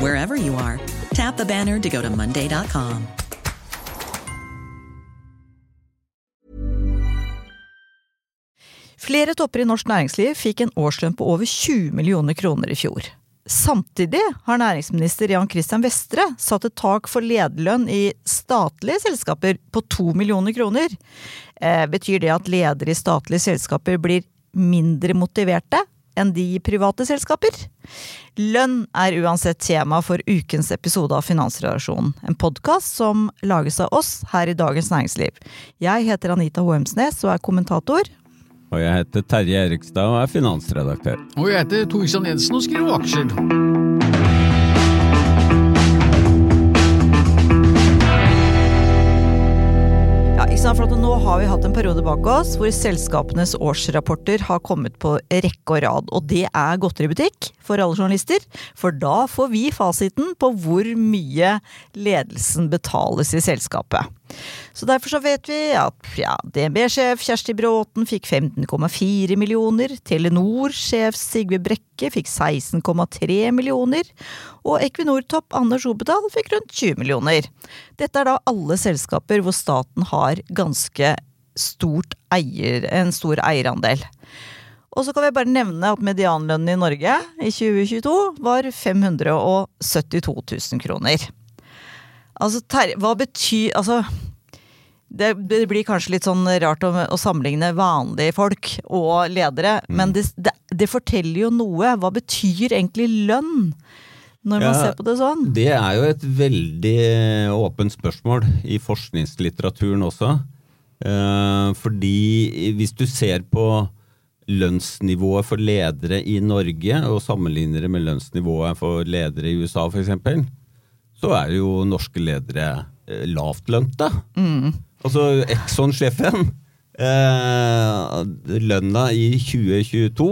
wherever you are. Tap the banner to go to Monday.com. Flere topper i norsk næringsliv fikk en årslønn på over 20 millioner kroner i fjor. Samtidig har næringsminister Jan Christian Vestre satt et tak for lederlønn i statlige selskaper på 2 millioner kroner. Eh, betyr det at ledere i statlige selskaper blir mindre motiverte enn de i private selskaper? Lønn er uansett tema for ukens episode av Finansredaksjonen, en podkast som lages av oss her i Dagens Næringsliv. Jeg heter Anita Hoemsnes og er kommentator. Og jeg heter Terje Erikstad og er finansredaktør. Og jeg heter Tor Kristian Jensen og skriver aksjer. For nå har vi hatt en periode bak oss hvor selskapenes årsrapporter har kommet på rekke og rad. Og det er godteributikk for alle journalister, for da får vi fasiten på hvor mye ledelsen betales i selskapet. Så derfor så vet vi at ja, DNB-sjef Kjersti Bråten fikk 15,4 millioner, Telenor-sjef Sigve Brekke fikk 16,3 millioner, og Equinor-topp Anders Obedal fikk rundt 20 millioner. Dette er da alle selskaper hvor staten har ganske stort eier, en stor eierandel. Og så kan vi bare nevne at medianlønnen i Norge i 2022 var 572 000 kroner. Altså, ter, hva betyr Altså, det, blir kanskje litt sånn rart å, å sammenligne vanlige folk og ledere, mm. men det, det, det, forteller jo noe. Hva betyr egentlig lønn? Når man ja, ser på det sånn? Det er jo et veldig åpent spørsmål i forskningslitteraturen også. Eh, fordi hvis du ser på lønnsnivået for ledere i Norge, og sammenligner det med lønnsnivået for ledere i USA f.eks., så er jo norske ledere eh, lavtlønte. Mm. Altså Exxon-sjefen eh, Lønna i 2022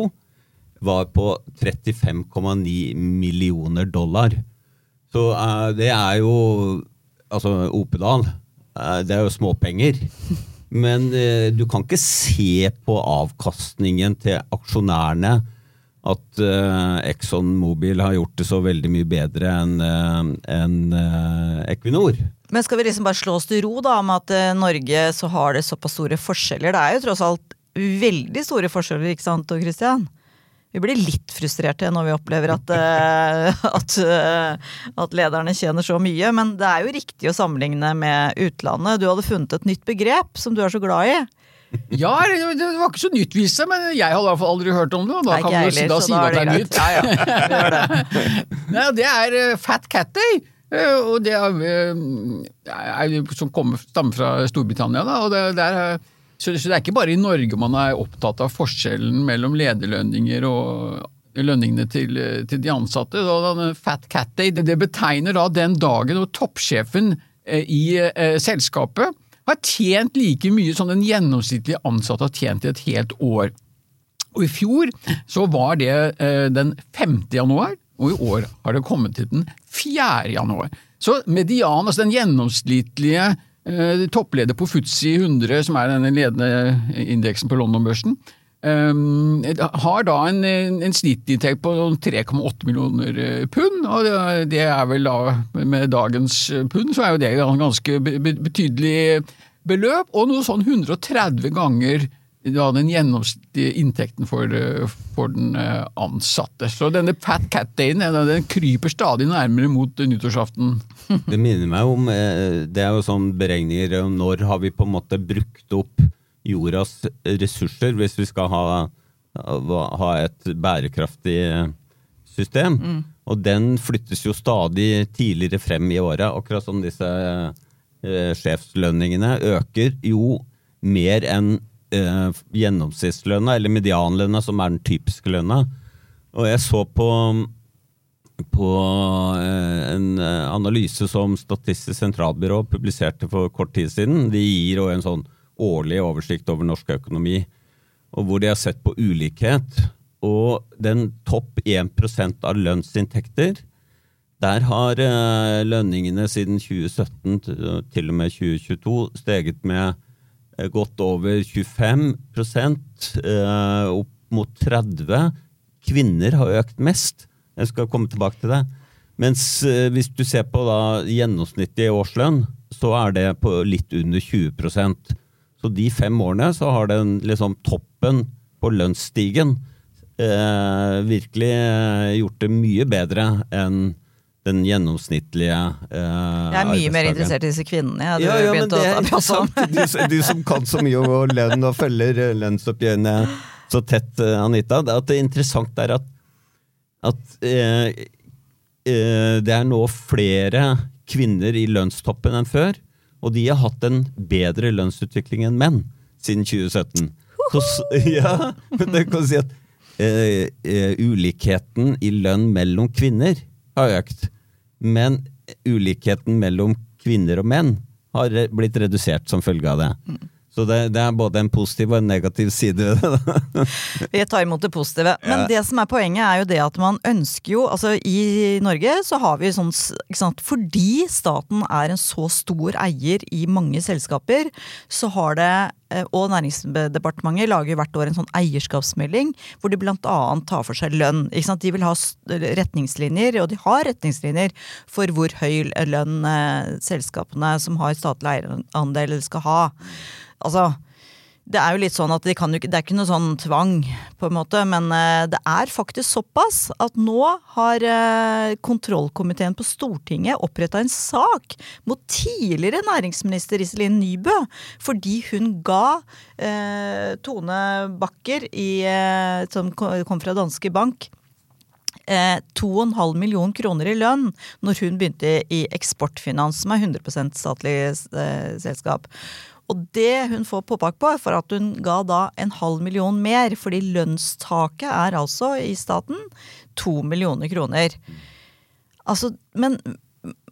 var på 35,9 millioner dollar. Så eh, det er jo Altså, Opedal, eh, det er jo småpenger. Men eh, du kan ikke se på avkastningen til aksjonærene at uh, Exxon har gjort det så veldig mye bedre enn uh, en, uh, Equinor. Men skal vi liksom bare slå oss til ro da, med at Norge så har det såpass store forskjeller? Det er jo tross alt veldig store forskjeller, ikke sant Tor Christian? Vi blir litt frustrerte når vi opplever at, at, at, lederne tjener så mye, men det er jo riktig å sammenligne med utlandet. Du hadde funnet et nytt begrep som du er så glad i. Ja, det var ikke så nytt, viste seg, men jeg hadde i hvert fall aldri hørt om det. Og da kan du da si at det er nytt. Ja, ja. det. Nei, det er Fat Cat Day. Og det er, uh, er, som kommer, stammer fra Storbritannia. Da, og det, det er, så, så, det er ikke bare i Norge man er opptatt av forskjellen mellom lederlønninger og lønningene til, til de ansatte. Da, Fat Cat Day det, betegner da den dagen hvor toppsjefen i selskapet har tjent like mye som den gjennomsnittlige ansatte har tjent i et helt år. Og I fjor så var det eh, den 5. januar, og i år har det kommet til den 4. januar. Så median, altså den gjennomsnittlige eh, toppleder på Futsi 100, som er den ledende indeksen på London-børsen, Um, har da en, en snittinntekt på 3,8 millioner eh, pund, og det er vel da med dagens pund så er jo det en ganske betydelig beløp, og noe sånn 130 ganger da den gjennomsnittlige inntekten for, eh, for, den eh, ansatte. Så denne Fat Cat-dayen den kryper stadig nærmere mot nyttårsaften. Det minner meg om Det er jo sånn beregninger når har vi på en måte brukt opp jordas ressurser hvis vi skal ha, ha et bærekraftig system. Mm. Og den flyttes jo stadig tidligere frem i året, akkurat som disse eh, sjefslønningene øker jo mer enn eh, gjennomsnittslønna, eller medianlønna, som er den typiske lønna. Og jeg så på på en analyse som Statistisk sentralbyrå publiserte for kort tid siden. De gir en sånn årlig oversikt over norsk økonomi, og hvor de har sett på ulikhet. Og den topp 1% av lønnsinntekter, der har eh, lønningene siden 2017 til og med 2022 steget med eh, godt over 25 eh, opp mot 30 Kvinner har økt mest. Jeg skal komme tilbake til det. Mens hvis du ser på da gjennomsnittlig årslønn, så er det på litt under 20 Så de fem årene så har den liksom toppen på lønnsstigen eh, virkelig gjort det mye bedre enn den gjennomsnittlige eh, Jeg er mye mer interessert i disse kvinnene. Ja, ja, men det er sant. Du, du, som kan så mye om lønn og følger eh, lønnsoppgjørene så tett, eh, Anita. Det, at det interessant er at, at eh, eh, det er nå flere kvinner i lønnstoppen enn før. Og de har hatt en bedre lønnsutvikling enn menn siden 2017. Så, ja, men det kan si at eh, ulikheten i lønn mellom kvinner har økt men ulikheten mellom kvinner og menn har blitt redusert som følge av det. Så det, det, er både en positiv og en negativ side ved det. Vi tar imot det positive. Men ja. det som er poenget er jo det at man ønsker jo Altså i Norge så har vi sånn sant, Fordi staten er en så stor eier i mange selskaper, så har det eh, og Næringsdepartementet lager hvert år en sånn eierskapsmelding hvor de bl.a. tar for seg lønn. De vil ha retningslinjer, og de har retningslinjer for hvor høy lønn eh, selskapene som har statlig eierandel skal ha. Altså, det er jo litt sånn at de jo Det er ikke noe sånn tvang, på en måte, men eh, det er faktisk såpass at nå har eh, kontrollkomiteen på Stortinget oppretta en sak mot tidligere næringsminister Iselin Nybø fordi hun ga eh, Tone Bakker, i, eh, som kom fra Danske Bank, 2,5 million kroner i lønn når hun begynte i Eksportfinans, som er 100% statlig selskap. Og det hun får påpakk på, er for at hun ga da en halv million mer, fordi lønnstaket er altså i staten to millioner kroner. Altså, men,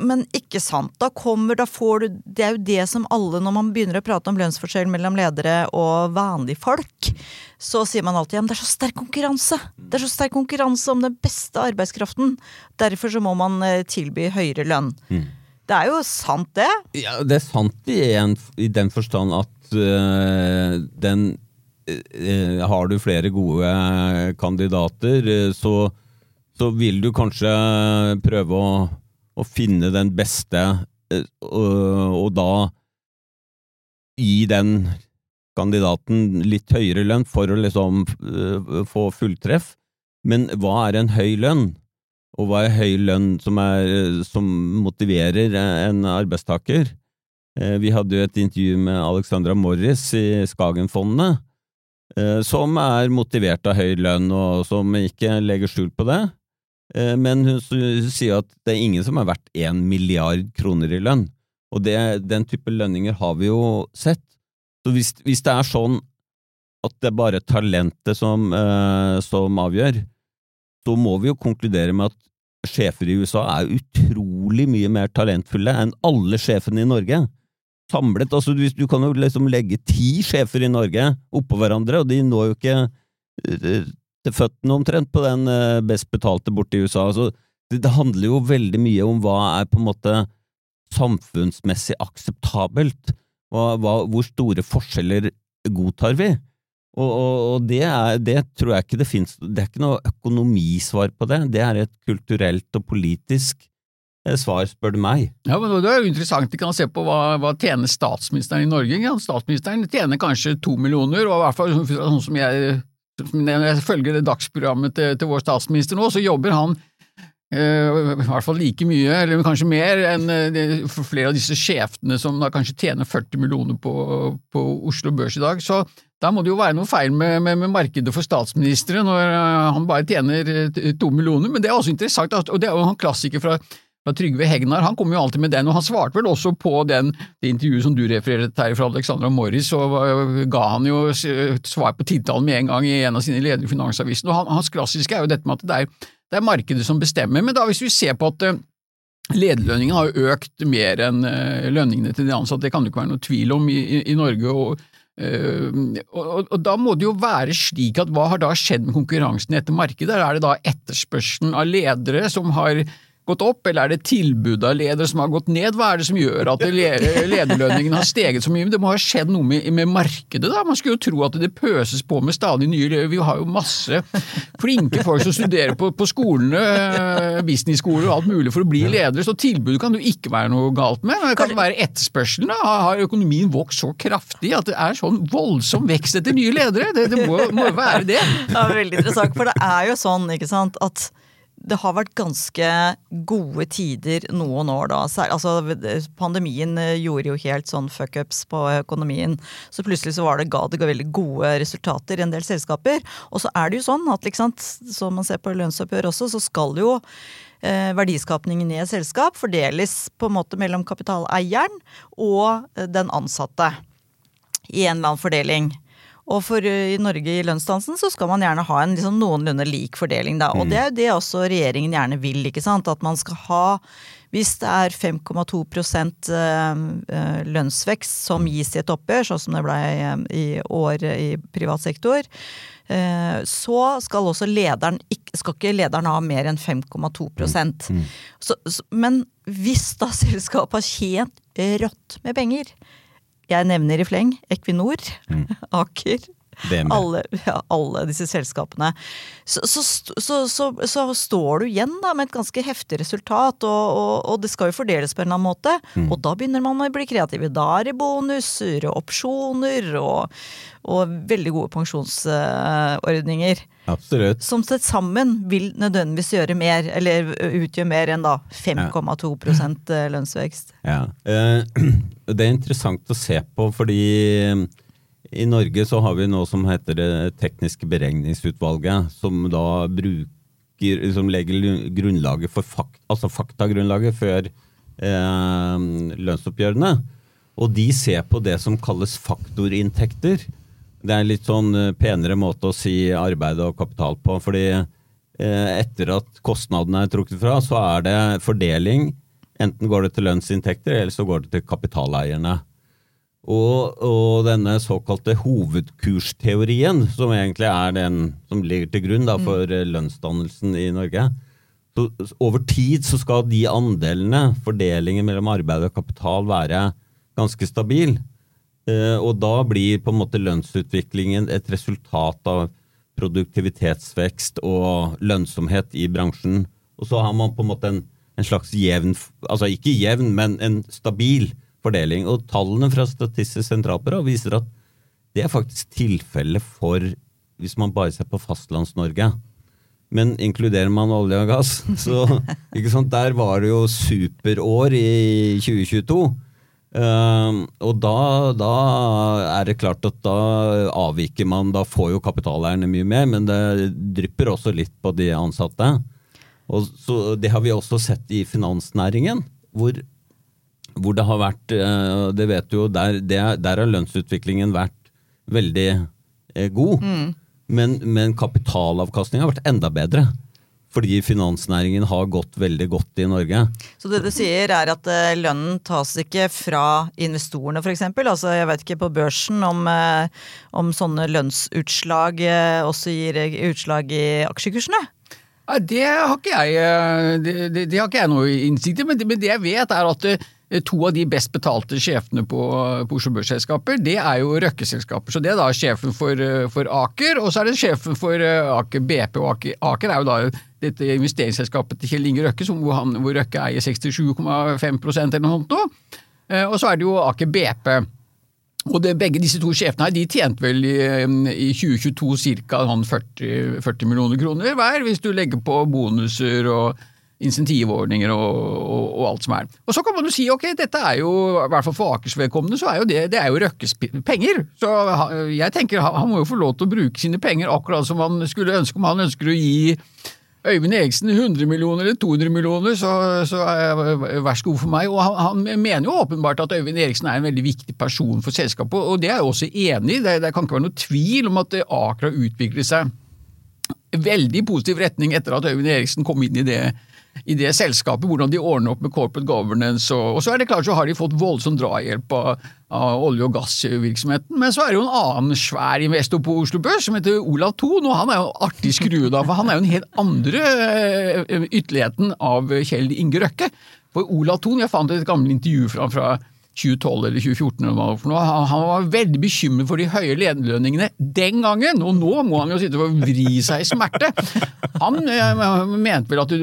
men ikke sant. Da kommer, da får du Det er jo det som alle, når man begynner å prate om lønnsforskjell mellom ledere og vanlige folk, så sier man alltid at det er så sterk konkurranse. Det er så sterk konkurranse om den beste arbeidskraften. Derfor så må man eh, tilby høyere lønn. Mm. Det er jo sant, det. Ja, det er sant i, en, i den forstand at øh, den øh, Har du flere gode kandidater, så, så, vil du kanskje prøve å, å finne den beste, og da gi den kandidaten litt høyere lønn for å liksom få fulltreff. Men hva er en høy lønn? og hva er høy lønn som, er, som motiverer en arbeidstaker? Eh, vi hadde jo et intervju med Alexandra Morris i Skagenfondene, eh, som er motivert av høy lønn, og som ikke legger skjul på det. Eh, men hun sier at det er ingen som er verdt én milliard kroner i lønn. Og det, den type lønninger har vi jo sett. Så hvis, hvis det er sånn at det er bare talentet som, som avgjør, så må vi jo konkludere med at sjefer i USA er utrolig mye mer talentfulle enn alle sjefene i Norge. Samlet, altså Du kan jo liksom legge ti sjefer i Norge oppå hverandre, og de når jo ikke eh, til føttene omtrent på den eh, best betalte borte i USA. Altså, det, det handler jo veldig mye om hva er på en måte samfunnsmessig akseptabelt. Hva, hvor store forskjeller godtar vi? Og, og, og det, er, det, tror jeg ikke det finnes Det er ikke noe økonomisvar på det. Det er et kulturelt og politisk eh, svar, spør du meg. Ja, men Det er jo interessant. Vi kan se på hva, hva tjener statsministeren i Norge. Ja, statsministeren tjener kanskje to millioner, og i hvert fall sånn som jeg, når jeg følger det dagsprogrammet til, til vår statsminister nå, så jobber han I hvert fall like mye, eller kanskje mer, enn for flere av disse sjefene som da kanskje tjener 40 millioner på, på Oslo Børs i dag. Så da må det jo være noe feil med, med, med markedet for statsministre når uh, han bare tjener to millioner, men det er også interessant, og det er jo en klassiker fra, fra Trygve Hegnar, han kommer jo alltid med den, og han svarte vel også på den, det intervjuet som du refererte til fra Alexandra Morris, og ga han jo svar på tiltalen med en gang i en av sine ledere i Finansavisen, og hans klassiske er jo dette med at det er det er markedet som bestemmer. Men da hvis vi ser på at Lederlønningene har økt mer enn lønningene til de ansatte, det kan det ikke være noe tvil om i, i, i Norge. og Uh, og, og, Da må det jo være slik at hva har da skjedd med konkurransen i dette markedet? Er det da etterspørselen av ledere som har gått opp, eller er det tilbudet av ledere som har gått ned? Hva er det som gjør at lederlønningene har steget så mye? Det må ha skjedd noe med, med, markedet, da. Man skulle jo tro at det pøses på med stadig nye ledere. Vi har jo masse flinke folk som studerer på, på skolene, eh, businessskoler og alt mulig for å bli ledere, så tilbudet kan det jo ikke være noe galt med. Det kan være etterspørselen. Da. Har økonomien vokst så kraftig at det er sånn voldsom vekst etter nye ledere? Det, det må jo være det. Ja, veldig interessant, for det er jo sånn, ikke sant, at det har vært ganske gode tider noen år da. Altså, pandemien eh, gjorde jo helt sånn fuckups på økonomien. Så plutselig så var det, ga det veldig gode resultater i en del selskaper. Og så er det jo sånn at liksom, som man ser på lønnsoppgjør også, så skal jo eh, verdiskapningen i et selskap fordeles på en måte mellom kapitaleieren og eh, den ansatte. I en eller annen fordeling. Og for eh, i Norge i lønnsdansen så skal man gjerne ha en liksom noenlunde lik fordeling, da. Og mm. det er jo det også regjeringen gjerne vil, ikke sant. At man skal ha hvis det er 5,2 eh, eh, lønnsvekst som gis i et oppgjør, sånn som det ble i år i privat sektor, så skal også lederen skal ikke lederen ha mer enn 5,2 mm. mm. Men hvis da selskapet har tjent rått med penger, jeg nevner i fleng Equinor, mm. Aker, alle, ja, alle, disse selskapene. Så, så, så, så, står du igjen da med et ganske heftig resultat, og, og, og, det skal jo fordeles på en eller annen måte. Mm. Og da begynner man å bli kreative. Da er det bonuser og opsjoner og, og veldig gode pensjonsordninger. Absolutt. Som sett sammen vil nødvendigvis gjøre mer, eller utgjøre mer enn da 5,2 ja. lønnsvekst. Ja. Eh, det er interessant å se på, fordi eh, i Norge så har vi noe som heter Det tekniske beregningsutvalget, som da bruker, som legger grunnlaget for fakt, altså faktagrunnlaget før eh, lønnsoppgjørene. Og de ser på det som kalles faktorinntekter. Det er en litt sånn eh, penere måte å si arbeid og kapital på. fordi eh, etter at kostnadene er trukket fra, så er det fordeling. Enten går det til lønnsinntekter, eller så går det til kapitaleierne. Og, og denne såkalte hovedkursteorien, som egentlig er den som ligger til grunn da, for mm. lønnsdannelsen i Norge, så over tid så skal de andelene, fordelingen mellom arbeid og kapital, være ganske stabil. Eh, og da blir på en måte lønnsutviklingen et resultat av produktivitetsvekst og lønnsomhet i bransjen. Og så har man på en måte en, en slags jevn, altså ikke jevn, men en stabil fordeling. Og tallene fra Statistisk sentralbyrå viser at det er faktisk tilfellet for hvis man bare ser på Fastlands-Norge. Men inkluderer man olje og gass, så ikke sant, Der var det jo superår i 2022. Uh, og da, da, er det klart at da avviker man. Da får jo kapitaleierne mye mer, men det drypper også litt på de ansatte. Og så, det har vi også sett i finansnæringen, hvor, hvor det har vært uh, Det vet du jo, der, det, der, har lønnsutviklingen vært veldig uh, god. Mm. Men, men kapitalavkastningen har vært enda bedre fordi finansnæringen har gått veldig godt i Norge. Så det du sier er at eh, lønnen tas ikke fra investorene f.eks.? Altså jeg vet ikke på børsen om, eh, om sånne lønnsutslag eh, også gir utslag i aksjekursene? Det, har ikke jeg, det, det, det har ikke jeg noe innsikt i, men, men det jeg vet er at to av de best betalte sjefene på, på Oslo Børsselskaper, det er jo Røkke-selskaper. Så det er da sjefen for, for, Aker, og så er det sjefen for Aker BP. Og Aker, Aker er jo da dette investeringsselskapet til Kjell Inge Røkke, hvor, han, hvor Røkke eier 67,5 eller noe sånt. Eh, og så er det jo Aker BP. Og det, Begge disse to sjefene her, de tjente vel i, i 2022 ca. 40, 40 millioner kroner hver, hvis du legger på bonuser og insentivordninger og, og, og, alt som er. Og Så kan man jo si ok, dette er jo, i hvert fall for Akers vedkommende, så er jo det, det er jo Røkkes penger. Så jeg tenker han må jo få lov til å bruke sine penger akkurat som han skulle ønske om han ønsker å gi Øyvind Eriksen 100 millioner eller 200 millioner, så, så vær så god for meg. Og han, han, mener jo åpenbart at Øyvind Eriksen er en veldig viktig person for selskapet, og det er jeg også enig i. Det, det, kan ikke være noe tvil om at Aker har utviklet seg veldig positiv retning etter at Øyvind Eriksen kom inn i det i det selskapet, hvordan de ordner opp med corporate governance. Og, og så er det klart så har de fått voldsom drahjelp av, av olje- og gassvirksomheten. Men så er det jo en annen svær investor på Oslo Børs som heter Olav Thon, og han er jo artig skruet av, for han er jo den helt andre eh, ytterligheten av Kjell Inge Røkke. For Olav Thon, jeg fant et gammelt intervju fra, fra 2012 eller 2014, eller for. Han var veldig bekymret for de høye lederlønningene den gangen, og nå må han jo sitte og vri seg i smerte. Han eh, mente vel at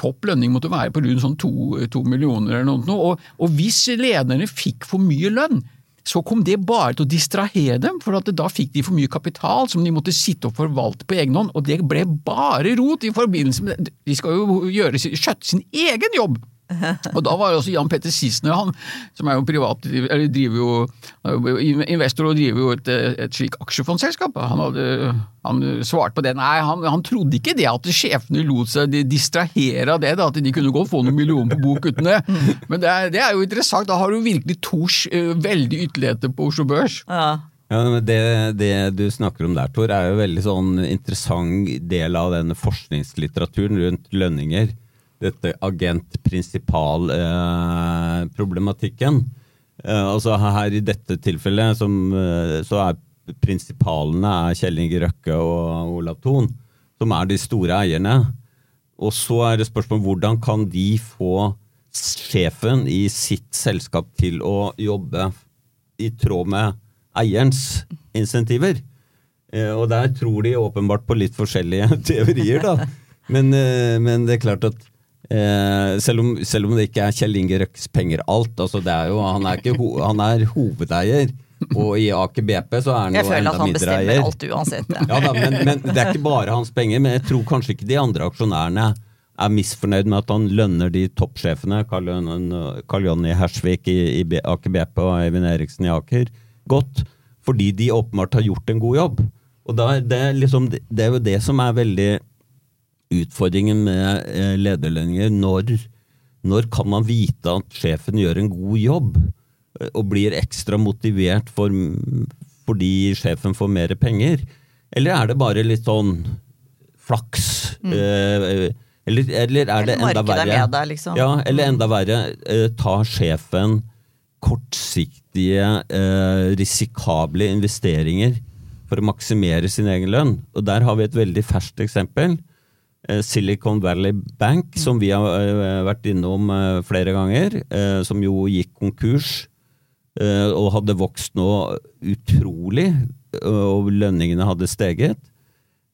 topp lønning måtte være på rundt sånn to, to millioner eller noe, og, og hvis lederne fikk for mye lønn, så kom det bare til å distrahere dem, for da fikk de for mye kapital som de måtte sitte og forvalte på egen hånd, og det ble bare rot i forbindelse med De skal jo gjøre, skjøtte sin egen jobb! Og da var det også Jan Petter Sissener, han som er jo privat, eller driver jo investor og driver jo et, et slik aksjefondselskap. Han hadde han svarte på det. Nei, han, han, trodde ikke det at sjefene lot seg distrahere av det, da, at de kunne gå og få noen millioner på bok uten det. Men det er, det er jo interessant. Da har du virkelig to veldig ytterligheter på Oslo Børs. Ja. Ja, det, det, du snakker om der, Tor, er jo en veldig sånn interessant del av denne forskningslitteraturen rundt lønninger dette agent-prinsipal-problematikken. Eh, eh, altså her I dette tilfellet som, eh, så er prinsipalene er Kjell Inge Røkke og Olav Thon, som er de store eierne. Og så er det spørsmål hvordan kan de få sjefen i sitt selskap til å jobbe i tråd med eierens insentiver. Og der tror de åpenbart på litt forskjellige teorier, da. Men, men det er klart at Eh, selv, om, selv, om, det ikke er Kjell Inge Røkkes penger alt. Altså jo, han, er ho, han, er hovedeier. Og i Aker BP så er han jo enda mindre eier. Jeg føler at han bestemmer alt uansett. Ja. ja da, men, men, det er ikke bare hans penger. Men jeg tror kanskje ikke de andre aksjonærene er misfornøyd med at han lønner de toppsjefene, Karl Jonny Hersvik i, i Aker BP og Eivind Eriksen i Aker, godt. Fordi de åpenbart har gjort en god jobb. Og da, det, liksom, det er jo det som er veldig utfordringen med eh, lederlønninger. Når, når, kan man vite at sjefen gjør en god jobb, eh, og blir ekstra motivert for, fordi sjefen får mer penger? Eller er det bare litt sånn flaks? Mm. Eh, eller, eller, er det enda verre? Deg, liksom. Ja, eller enda verre, tar sjefen kortsiktige, risikable investeringer for å maksimere sin egen lønn? Og der har vi et veldig ferskt eksempel. Eh, Silicon Valley Bank, som vi har eh, vært innom eh, flere ganger, som jo gikk konkurs og hadde vokst nå utrolig, og lønningene hadde steget.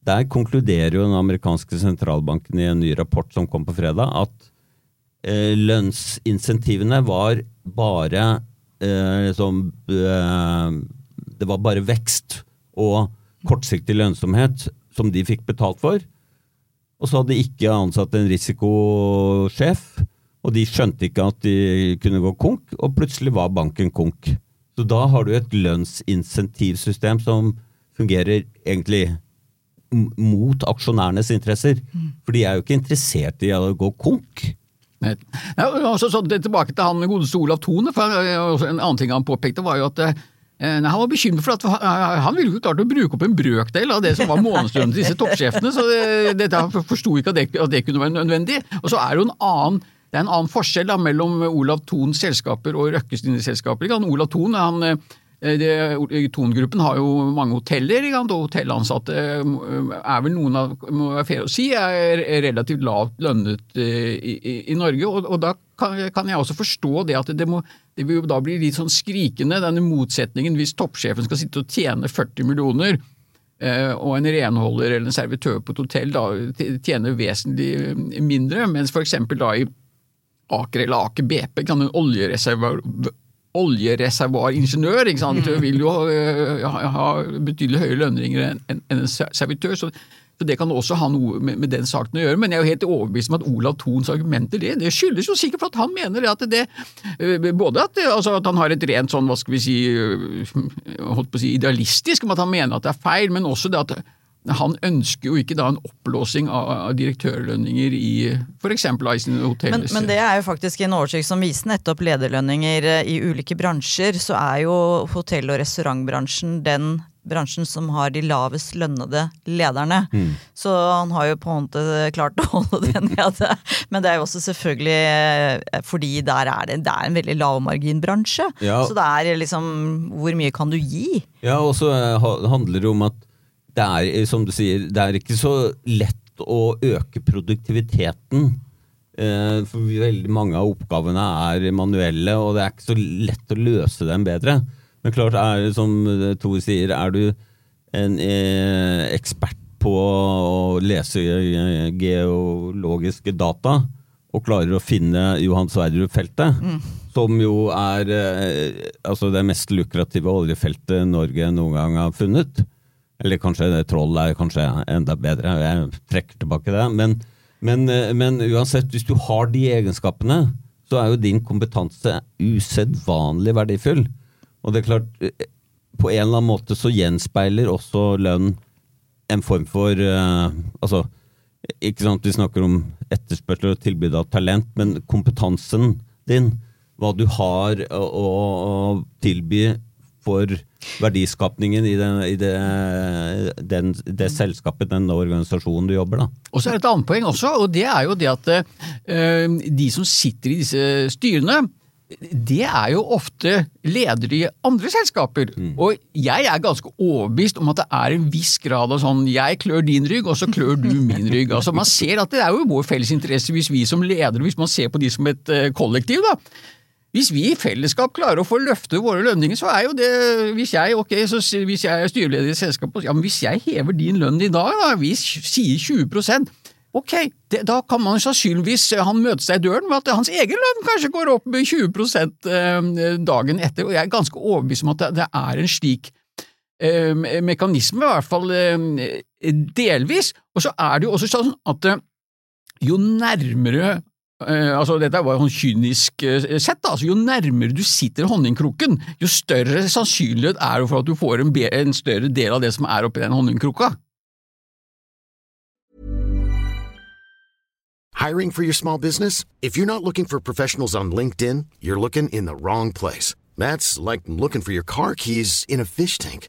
Der konkluderer jo den amerikanske sentralbanken i en ny rapport som kom på fredag, at lønnsinsentivene var bare liksom Det var bare vekst og kortsiktig lønnsomhet som de fikk betalt for. Og så hadde de ikke ansatt en risikosjef, og de skjønte ikke at de kunne gå konk, og plutselig var banken konk. Så da har du et lønnsinsentivsystem som fungerer egentlig mot aksjonærenes interesser. For de er jo ikke interessert i å gå konk. Ja, og så tilbake til han godeste Olav Thone. for En annen ting han påpekte, var jo at eh, Eh, nei, Han var bekymret for at han ville jo klart å bruke opp en brøkdel av det som var månedslønnen til disse toppsjefene, så det, dette forsto ikke at det, at det, kunne være nødvendig. Og så er det jo en annen det er en annen forskjell da, mellom Olav Thons selskaper og Røkkes selskaper. Olav Thon han, eh, Thon-gruppen har jo mange hoteller, og hotellansatte eh, er vel noen av må være fair å si, er relativt lavt lønnet i, i, i Norge. Og, og da kan, kan, jeg også forstå det at det må det vil jo da bli litt sånn skrikende, denne motsetningen hvis toppsjefen skal sitte og tjene 40 millioner, eh, og en renholder eller en servitør på et hotell da tjener vesentlig mindre, mens eksempel da i Aker eller Aker BP kan en oljereservoar oljereservoaringeniør ikke sant? Mm. vil jo ha, ha betydelig høyere lønninger enn en servitør. så så Det kan også ha noe med, med, den saken å gjøre, men jeg er jo helt overbevist om at Olav Thons argumenter det, det skyldes jo sikkert for at han mener at det øh, Både at, altså at, han har et rent sånn, hva skal vi si, holdt på å si idealistisk om at han mener at det er feil, men også det at han ønsker jo ikke da en oppblåsing av direktørlønninger i f.eks. Iceland Hotels. Men, men, det er jo faktisk en oversikt som viser nettopp lederlønninger øh, i ulike bransjer. Så er jo hotell- og restaurantbransjen den bransjen som har de lavest lønnede lederne. Mm. Så han har jo på en måte klart å holde det nede. Men det er jo også selvfølgelig eh, fordi der er det, det er en veldig lavmarginbransje. Ja. Så det er liksom Hvor mye kan du gi? Ja, og så eh, handler det om at det er, som du sier, det er ikke så lett å øke produktiviteten. Eh, for veldig mange av oppgavene er manuelle, og det er ikke så lett å løse dem bedre. Men klart, er, som Tor sier, er du en eh, ekspert på å lese eh, geologiske data, og klarer å finne Johan Sverdrup-feltet, mm. som jo er eh, altså det mest lukrative oljefeltet Norge noen gang har funnet. Eller kanskje Troll er kanskje enda bedre, jeg trekker tilbake det. Men, men, eh, men uansett, hvis du har de egenskapene, så er jo din kompetanse usedvanlig verdifull. Og det er klart, eh, på en eller annen måte så gjenspeiler også lønn en form for uh, Altså, ikke sant, vi snakker om etterspørsel og tilbud av talent, men kompetansen din, hva du har å, å tilby for verdiskapningen i, den, i det, den, det, selskapet, den organisasjonen du jobber, da. Og så er det et annet poeng også, og det er jo det at uh, de som sitter i disse styrene, det er jo ofte ledere i andre selskaper. Mm. Og jeg er ganske overbevist om at det er en viss grad av sånn jeg klør din rygg, og så klør du min rygg. Altså Man ser at det er jo vår felles interesse hvis vi som ledere, hvis man ser på de som et uh, kollektiv, da. Hvis vi i fellesskap klarer å få løfte våre lønninger, så er jo det Hvis jeg, okay, så, hvis jeg er styreleder i selskapet, ja, men hvis jeg hever din lønn i dag, da, vi sier 20 Ok, det, da kan man sannsynligvis han møte seg i døren med at hans egen lønn kanskje går opp med 20 eh, dagen etter, og jeg er ganske overbevist om at det, er en slik eh, mekanisme, i hvert fall eh, delvis. Og så er det jo også sånn at jo nærmere eh, altså Dette var jo sånn kynisk sett, da, altså jo nærmere du sitter honningkrukken, jo større sannsynlighet er det for at du får en, en større del av det som er oppi den honningkrukka. Hiring for your small business? If you're not looking for professionals on LinkedIn, you're looking in the wrong place. That's like looking for your car keys in a fish tank.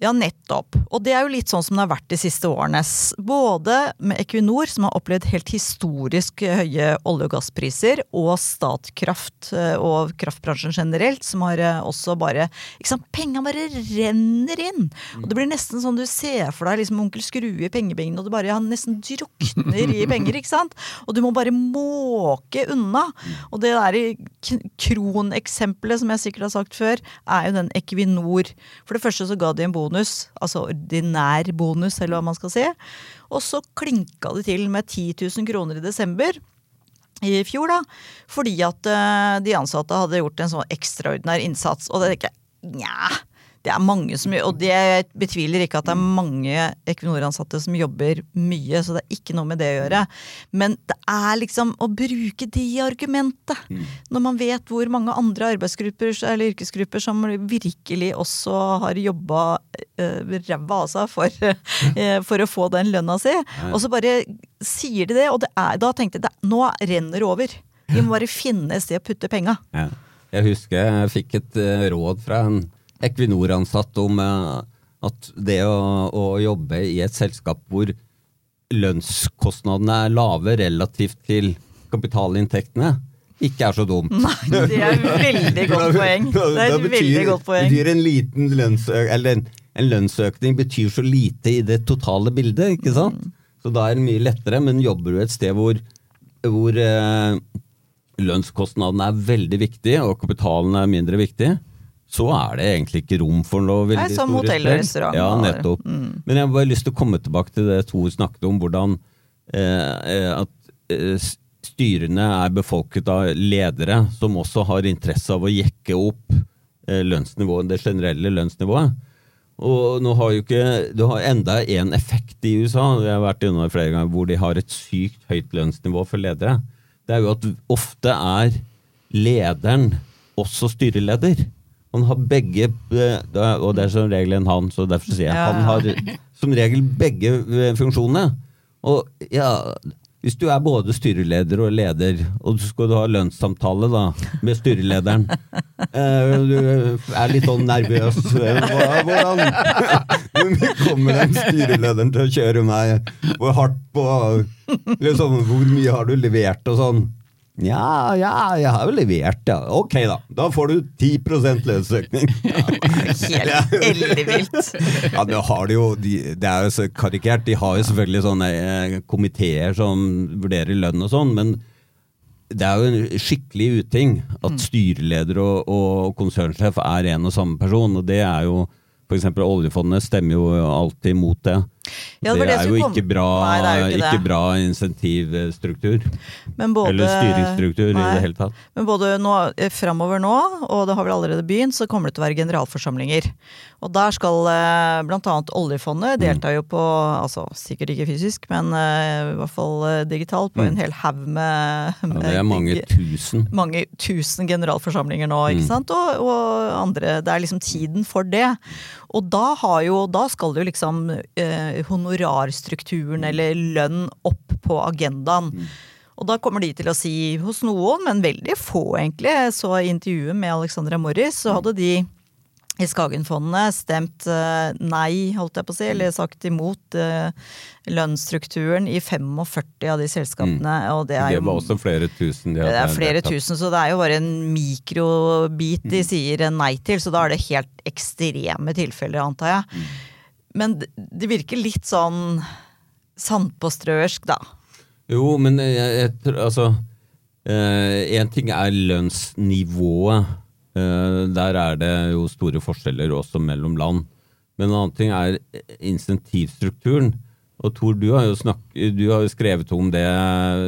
Ja, nettopp. Og det er jo litt sånn som det har vært de siste årene. Både med Equinor, som har opplevd helt historisk høye olje- og gasspriser, og Statkraft eh, og kraftbransjen generelt, som har eh, også bare ikke sant, Penga bare renner inn! Og det blir nesten sånn du ser for deg liksom onkel Skrue i pengebingen, og du bare ja, nesten drukner i penger, ikke sant? Og du må bare måke unna. Og det der kroneksempelet, som jeg sikkert har sagt før, er jo den Equinor. For det første så ga de en bonus bonus, altså ordinær bonus, eller hva man skal si. Og så klinka det til med 10 000 kroner i desember i fjor, da. Fordi at uh, de ansatte hadde gjort en sånn ekstraordinær innsats. Og det tenker jeg nja, det er mange som gjør Og det betviler ikke at det er mange Equinor-ansatte som jobber mye, så det er ikke noe med det å gjøre. Men det er liksom å bruke det argumentet, mm. når man vet hvor mange andre arbeidsgrupper eller yrkesgrupper som virkelig også har jobba ræva av seg for, for, å få den lønna si. Og så bare sier de det, og det er, da tenkte jeg nå renner det over. Vi må bare finne et sted å putte penga. Ja. Jeg husker jeg fikk et råd fra en Equinor-ansatt om at det å, å, jobbe i et selskap hvor lønnskostnadene er lave relativt til kapitalinntektene, ikke er så dumt. Nei, det er et veldig godt poeng. Det er et betyr, veldig godt poeng. Betyr en, liten lønnsøk, en, en, lønnsøkning betyr så lite i det totale bildet, ikke sant? Mm. Så da er det mye lettere, men jobber du et sted hvor, hvor eh, lønnskostnadene er veldig viktige, og kapitalen er mindre viktig, så er det egentlig ikke rom for noe veldig Nei, som hotell og restaurant. Ja, nettopp. Mm. Men jeg har bare lyst til å komme tilbake til det Tor snakket om, hvordan eh, eh at eh, styrene er befolket av ledere som også har interesse av å jekke opp eh, lønnsnivået, det generelle lønnsnivået. Og nå har jo ikke Du har enda en effekt i USA, jeg har vært innom flere ganger, hvor de har et sykt høyt lønnsnivå for ledere. Det er jo at ofte er lederen også styreleder. Han har begge eh, Og det er som regel en han, så derfor sier jeg ja. han har som regel begge eh, funksjonene. Og ja, hvis du er både styreleder og leder, og så skal du ha lønnssamtale da, med styrelederen eh, Du er litt sånn nervøs. Hvordan kommer den styrelederen til å kjøre meg hvor hardt på liksom, Hvor mye har du levert og sånn? Ja, ja, jeg har jo levert, ja. Ok, da. Da får du 10 lønnsøkning. Helt ellevilt. ja, det har de jo de, Det er jo så karikert. De har jo selvfølgelig sånne eh, komiteer som vurderer lønn og sånn, men det er jo en skikkelig uting at mm. styreleder og, og konsernsjef er en og samme person, og det er jo F.eks. oljefondet stemmer jo alltid mot det. Ja, det, det, er jo ikke bra, nei, jo ikke ikke bra insentivstruktur. Både, Eller styringsstruktur nei, i det hele tatt. Men både nå, eh, framover nå, og det har vel allerede begynt, så kommer det til å være generalforsamlinger. Og der skal eh, bl.a. oljefondet mm. delta jo på, altså sikkert ikke fysisk, men uh, i hvert fall digitalt, på mm. en hel haug med, med, ja, Det er mange tusen. Mange tusen generalforsamlinger nå, ikke mm. sant. Og, og, andre Det er liksom tiden for det. Og da, har jo, da skal jo liksom eh, honorarstrukturen eller lønn opp på agendaen. Mm. Og da kommer de til å si hos noen, men veldig få egentlig, så i intervjuet med Alexandra Morris, så hadde de i Skagenfondet stemt uh, nei, holdt jeg på å si, eller sagt imot uh, lønnsstrukturen i 45 av de selskapene. Mm. Og det, er det var også flere tusen. De det er flere tusen, så det er jo bare en mikrobit de mm. sier nei til. Så da er det helt ekstreme tilfeller, antar jeg. Mm. Men det virker litt sånn sandpåstrøersk, da. Jo, men jeg, jeg, altså Én eh, ting er lønnsnivået. Eh, der er det jo store forskjeller også mellom land. Men en annen ting er insentivstrukturen. Og Tor, du har jo, snakket, du har jo skrevet om det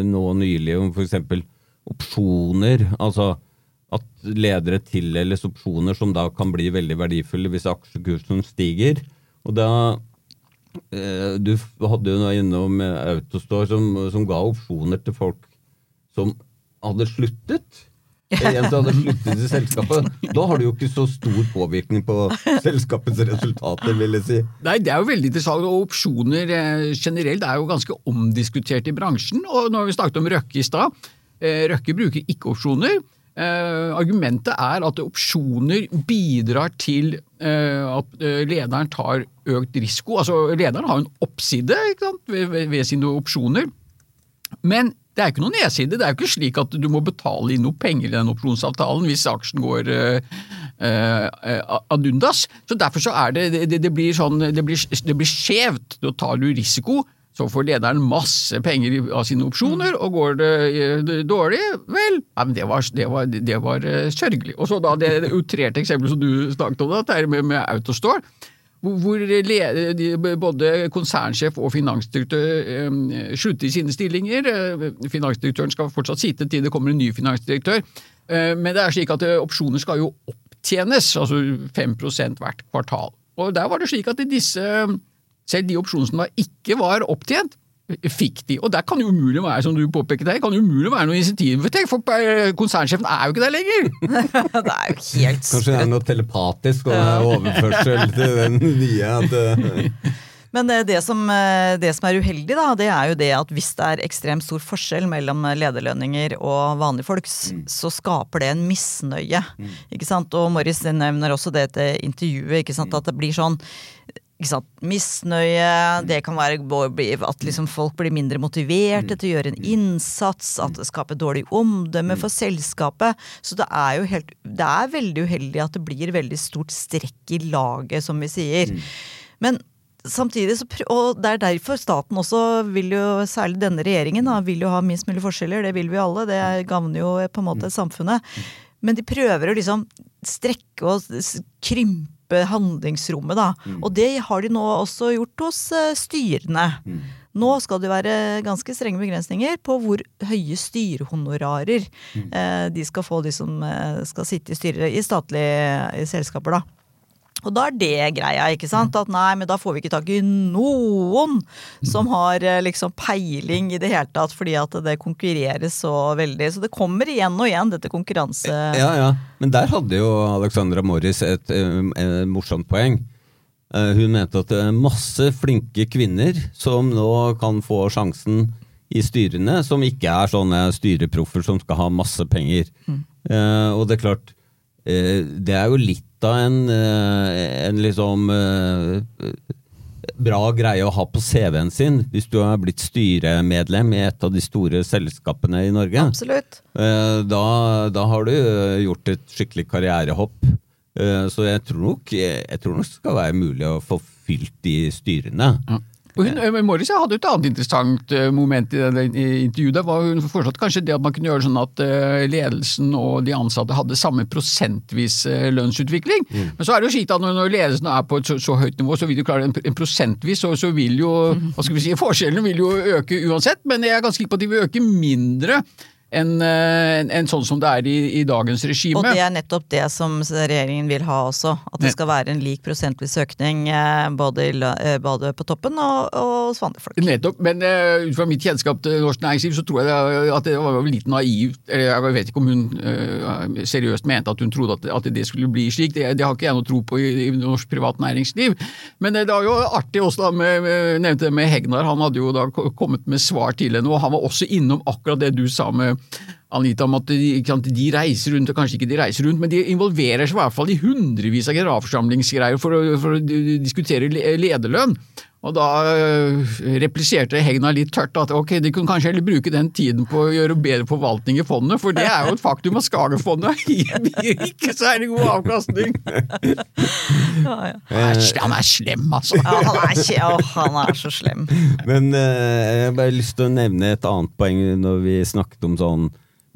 nå nylig, om f.eks. opsjoner. Altså at ledere tildeles opsjoner som da kan bli veldig verdifulle hvis aksjekursen stiger. Og da eh, Du hadde jo noe innom Autostore som, som ga opsjoner til folk som hadde sluttet. En som hadde sluttet i selskapet. Da har du jo ikke så stor påvirkning på selskapets resultater, vil jeg si. Nei, Det er jo veldig interessant, og opsjoner eh, generelt er jo ganske omdiskutert i bransjen. Og når vi snakket om Røkke i stad, eh, Røkke bruker ikke opsjoner. Uh, argumentet er at opsjoner bidrar til uh, at lederen tar økt risiko. Altså, Lederen har en oppside sant, ved, ved, sine opsjoner, men det er ikke noen nedside. Det er jo ikke slik at du må betale inn noe penger i den opsjonsavtalen hvis aksjen går ad undas. Så Derfor så er det, det, det blir sånn, det blir, det blir skjevt. Da tar du risiko så får lederen masse penger av sine opsjoner, og går det dårlig, vel, Nei, men det var, det var, det var uh, sørgelig. Og så da det utrerte eksempelet som du snakket om, det med, med Autostore, hvor både konsernsjef og finansdirektør slutter i sine stillinger. Uh, finansdirektøren skal fortsatt sitte til det kommer en ny finansdirektør, uh, men det er slik at opsjoner skal jo opptjenes, altså 5% hvert kvartal. Og der var det slik at disse selv de opsjonene som ikke var opptjent, fikk de. Og der kan jo umulig være, som du påpeker her, kan jo umulig være noe insentiv. For eh, konsernsjefen er jo ikke der lenger! det er jo helt Kanskje det er noe telepatisk og overførsel til den nye at uh... Men det som, det som, er uheldig, da, det er jo det at hvis det er ekstremt stor forskjell mellom lederlønninger og vanlige folks, mm. så skaper det en misnøye. Mm. ikke sant? Og Morris nevner også det til intervjuet, ikke sant? Mm. at det blir sånn Misnøye, det kan være at liksom folk blir mindre motiverte til å gjøre en innsats, at det skaper dårlig omdømme for selskapet. Så det er jo helt, det er veldig uheldig at det blir veldig stort strekk i laget, som vi sier. Men samtidig så, og Det er derfor staten også vil jo, særlig denne regjeringen, da, vil jo ha minst mulig forskjeller. Det vil vi alle. Det gagner jo på en måte samfunnet. Men de prøver å liksom strekke og krympe handlingsrommet, da. Mm. Og det har de nå også gjort hos uh, styrene. Mm. Nå skal det være ganske strenge begrensninger på hvor høye styrehonorarer mm. uh, de skal få, de som uh, skal sitte i styret i statlige selskaper, da. Og da er det greia, ikke sant. At nei, men da får vi ikke tak i noen som har eh, liksom peiling i det hele tatt, fordi at det konkurreres så veldig. Så det kommer igjen og igjen, dette konkurranse... Ja, ja. Men der hadde jo Alexandra Morris et, et, eh, et morsomt poeng. Eh, hun mente at det er masse flinke kvinner som nå kan få sjansen i styrene, som ikke er sånne styreproffer som skal ha masse penger. Mm. og det er klart, det er jo litt av en, eh, en liksom eh, bra greie å ha på CV-en sin hvis du har blitt styremedlem i et av de store selskapene i Norge. Absolutt. Eh, da, da har du gjort et skikkelig karrierehopp. Så jeg tror nok, jeg tror nok det skal være mulig å få fylt de styrene. Ja. Hun, eh, Morris hadde et annet interessant eh, moment i det intervjuet. Var hun foreslått kanskje det at man kunne gjøre sånn at eh, ledelsen og de ansatte hadde samme prosentvis lønnsutvikling. Mm. Men så er det jo slik at når ledelsen er på et så, så høyt nivå, så vil du klare en, en prosentvis, så, så, vil jo hva skal vi si, forskjellene vil jo øke uansett. Men jeg er ganske sikker på at de vil øke mindre enn en, en sånn som det er i, i, dagens regime. Og det er nettopp det som regjeringen vil ha også. At det skal være en lik prosentvis økning eh, både, i, eh, både på toppen og, og folk. Nettopp, men uh, ut fra mitt kjennskap til norsk næringsliv, så tror jeg at det var litt naivt. Jeg vet ikke om hun uh, seriøst mente at hun trodde at, at det skulle bli slik. Det, det, har ikke jeg noe tro på i, i norsk privat næringsliv. Men det var jo artig også da med, med, det med Hegnar. Han hadde jo da kommet med svar til henne, og han var også innom akkurat det du sa med Anita om at de, de, reiser rundt, og kanskje ikke de reiser rundt, men de involverer seg i hvert fall i hundrevis av generalforsamlingsgreier for å, for å diskutere lederlønn. Og da øh, repliserte Hegna litt tørt at ok, de kunne kanskje heller bruke den tiden på å gjøre bedre forvaltning i fondet, for det er jo et faktum at Skagerfondet gir ikke særlig god avkastning. Ja, ja. Han er slem, altså. Ja, han er, ikke, å, han er så slem. Men eh, jeg har bare lyst til å nevne et annet poeng når vi snakket om sånn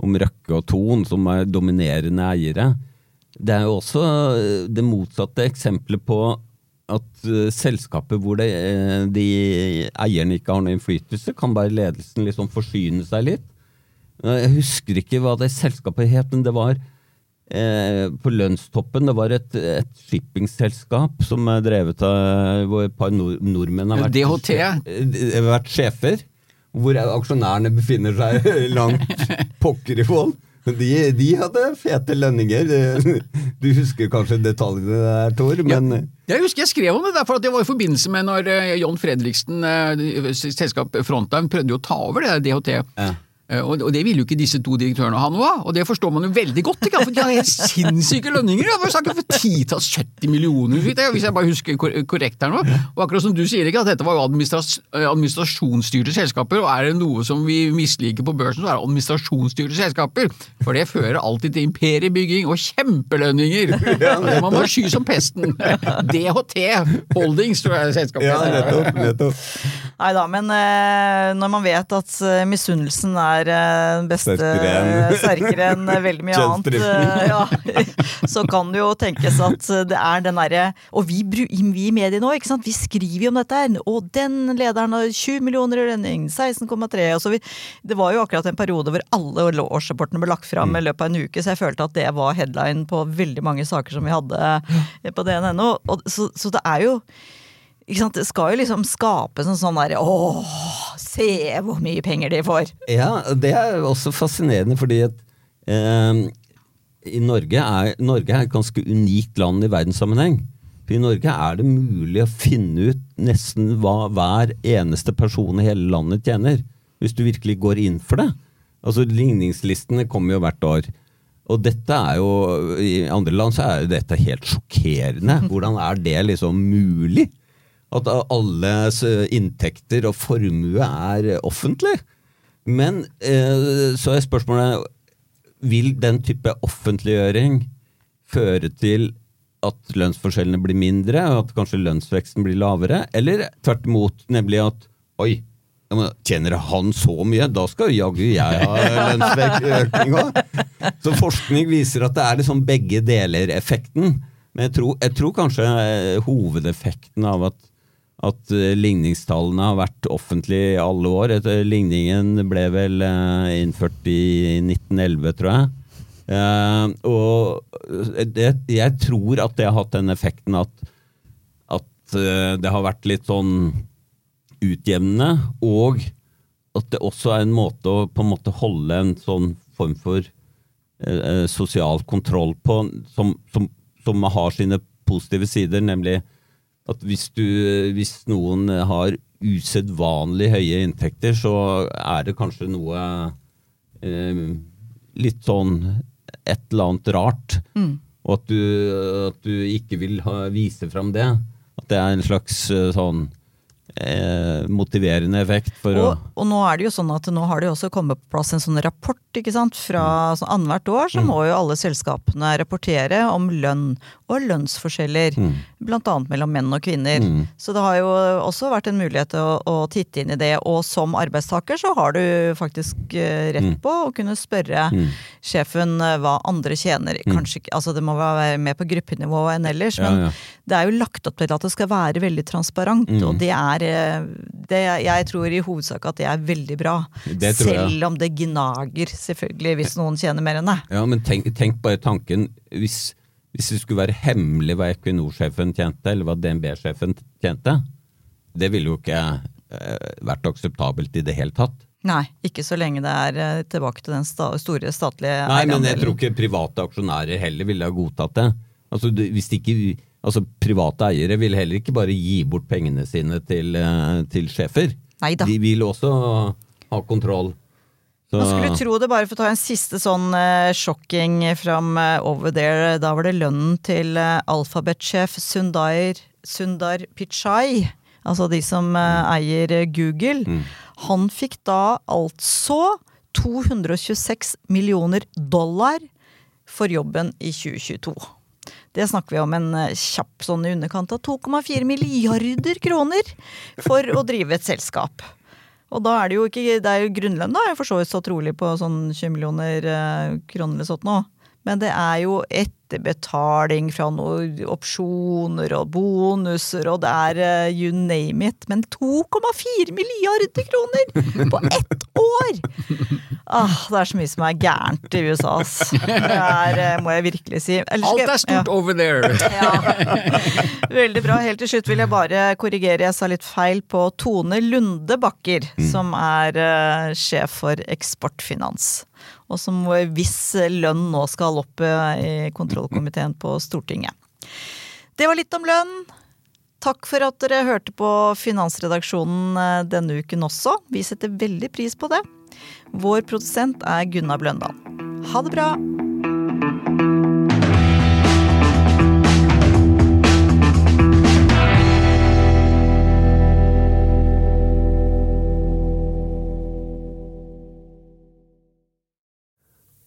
om Røkke og Thon, som er dominerende eiere. Det er jo også det motsatte eksempelet på at uh, selskapet hvor det, uh, de eierne ikke har noen innflytelse, kan bare ledelsen liksom forsyne seg litt. Uh, jeg husker ikke hva det selskapet het, men det var på lønnstoppen. Det var et, et shippingselskap som er drevet av hvor et par nord nordmenn har vært, DHT. vært sjefer. Hvor aksjonærene befinner seg langt pokker i vold. De, de, hadde fete lønninger. Du husker kanskje detaljene der, Tor? Men ja, Jeg husker jeg skrev om det, for det var i forbindelse med når eh, John Fredriksen, eh, selskap Frontline, prøvde jo å ta over det DHT. Ja. Eh, og det ville jo ikke disse to direktørene ha noe av, og det forstår man jo veldig godt. Ikke? For De har helt sinnssyke lønninger! Jeg snakker for titalls 70 millioner, hvis jeg bare husker korrekt her nå. Og akkurat som du sier, ikke, at dette var jo eh, administrasjonsstyrte selskaper, og er det noe som vi misliker på børsen, så er det administrasjonsstyrte selskaper. For det fører alltid til imperiebygging og kjempelønninger! Det må man sky som pesten. DHT Holdings, tror jeg selskapet Ja, nettopp. nettopp. Nei da, men eh, når man vet at misunnelsen er er den beste sterkere enn veldig mye annet, eh, ja, så kan det jo tenkes at det er den derre Og vi, vi i mediene nå, ikke sant, vi skriver jo om dette her. Og den lederen har 20 millioner i lønning, 16,3 og så vi, Det var jo akkurat en periode hvor alle årsrapportene ble lagt fram i løpet av en uke, så jeg følte at det var headline på veldig mange saker som vi hadde på DNNO. Så, så det er jo Det skal jo liksom skapes en sånn derre åh, se hvor mye penger de får! Ja, det er også fascinerende, fordi at eh, i Norge er, Norge er et ganske unikt land i verdenssammenheng. For I Norge er det mulig å finne ut nesten hva hver eneste person i hele landet tjener, hvis du virkelig går inn for det. Altså Ligningslistene kommer jo hvert år. Og dette er jo, I andre land så er dette helt sjokkerende. Hvordan er det liksom mulig? At alles inntekter og formue er offentlig? Men eh, så er spørsmålet vil den type offentliggjøring føre til at lønnsforskjellene blir mindre, og at kanskje lønnsveksten blir lavere? Eller tvert imot, nemlig at oi, tjener han så mye, da skal jaggu jeg ha lønnsøkning òg! Så forskning viser at det er liksom begge deler-effekten. Men jeg tror, jeg tror, kanskje eh, hovedeffekten av at, at eh, ligningstallene har vært offentlige i alle år Ligningen ble vel eh, innført i 1911, tror jeg. Og det, jeg tror at det har hatt den effekten at, at det har vært litt sånn utjevnende, og at det også er en måte å på en måte holde en sånn form for sosial kontroll på, som, som, som, har sine positive sider, nemlig at hvis, du, hvis noen har usedvanlig høye inntekter, så er det kanskje noe litt sånn et eller annet rart, mm. og at du, at du, ikke vil ha, vise fram det. At det er en slags eh, sånn eh, motiverende effekt for og, å Og nå er det jo sånn at nå har det jo også kommet på plass en sånn rapport ikke sant? fra mm. sånn annethvert år. Så mm. må jo alle selskapene rapportere om lønn og lønnsforskjeller. Mm. Annet mellom menn og kvinner. Mm. Så det har jo også vært en mulighet til å, å, titte inn i det. Og som arbeidstaker så har du faktisk uh, rett mm. på å kunne spørre mm. sjefen uh, hva andre tjener. Kanskje altså Det må være mer på gruppenivå enn ellers. Men ja, ja. det er jo lagt opp til at det skal være veldig transparent. Og det er Eh, det, jeg tror i hovedsak at det er veldig bra. Selv om det gnager, selvfølgelig, hvis noen tjener mer enn deg. Ja, men tenk, tenk bare tanken hvis, hvis, det skulle være hemmelig hva Equinor-sjefen tjente, eller hva DNB-sjefen tjente. Det ville jo ikke eh, vært akseptabelt i det hele tatt. Nei, ikke så lenge det er eh, tilbake til den sta store statlige Nei, men jeg tror ikke private aksjonærer heller ville ha godtatt det. Altså, hvis ikke Altså, Private eiere vil heller ikke bare gi bort pengene sine til, eh, til sjefer. Neida. De vil også ha kontroll. Så. Man skulle tro det, bare for å ta en siste sånn uh, sjokking fram uh, over there. Da var det lønnen til uh, alfabetsjef Sundar, Sundar Pichai, altså de som uh, eier Google. Mm. Han fikk da altså 226 millioner dollar for jobben i 2022. Det snakker vi om en eh, kjapp sånn i underkant av 2,4 milliarder kroner for å drive et selskap. Og da er det jo ikke det er jo Grunnlønn da, er for så vidt så trolig på sånn 20 millioner eh, kroner eller sånt nå. Men det er jo etterbetaling fra noen opsjoner og bonuser, og det er uh, you name it. Men 2,4 milliarder kroner på ett år! Ah, det er så mye som er gærent i USA, ass. Det er, uh, må jeg virkelig si. Ellers, Alt er stort ja. over there! ja. Veldig bra. Helt til slutt vil jeg bare korrigere, jeg sa litt feil på Tone Lunde Bakker, mm. som er uh, sjef for Eksportfinans og som hvis lønn nå skal opp eh, i kontrollkomiteen på Stortinget. Det var litt om lønn. Takk for at dere hørte på Finansredaksjonen eh, denne uken også. Vi setter veldig pris på det. Vår produsent er Gunnar Bløndal. Ha det bra!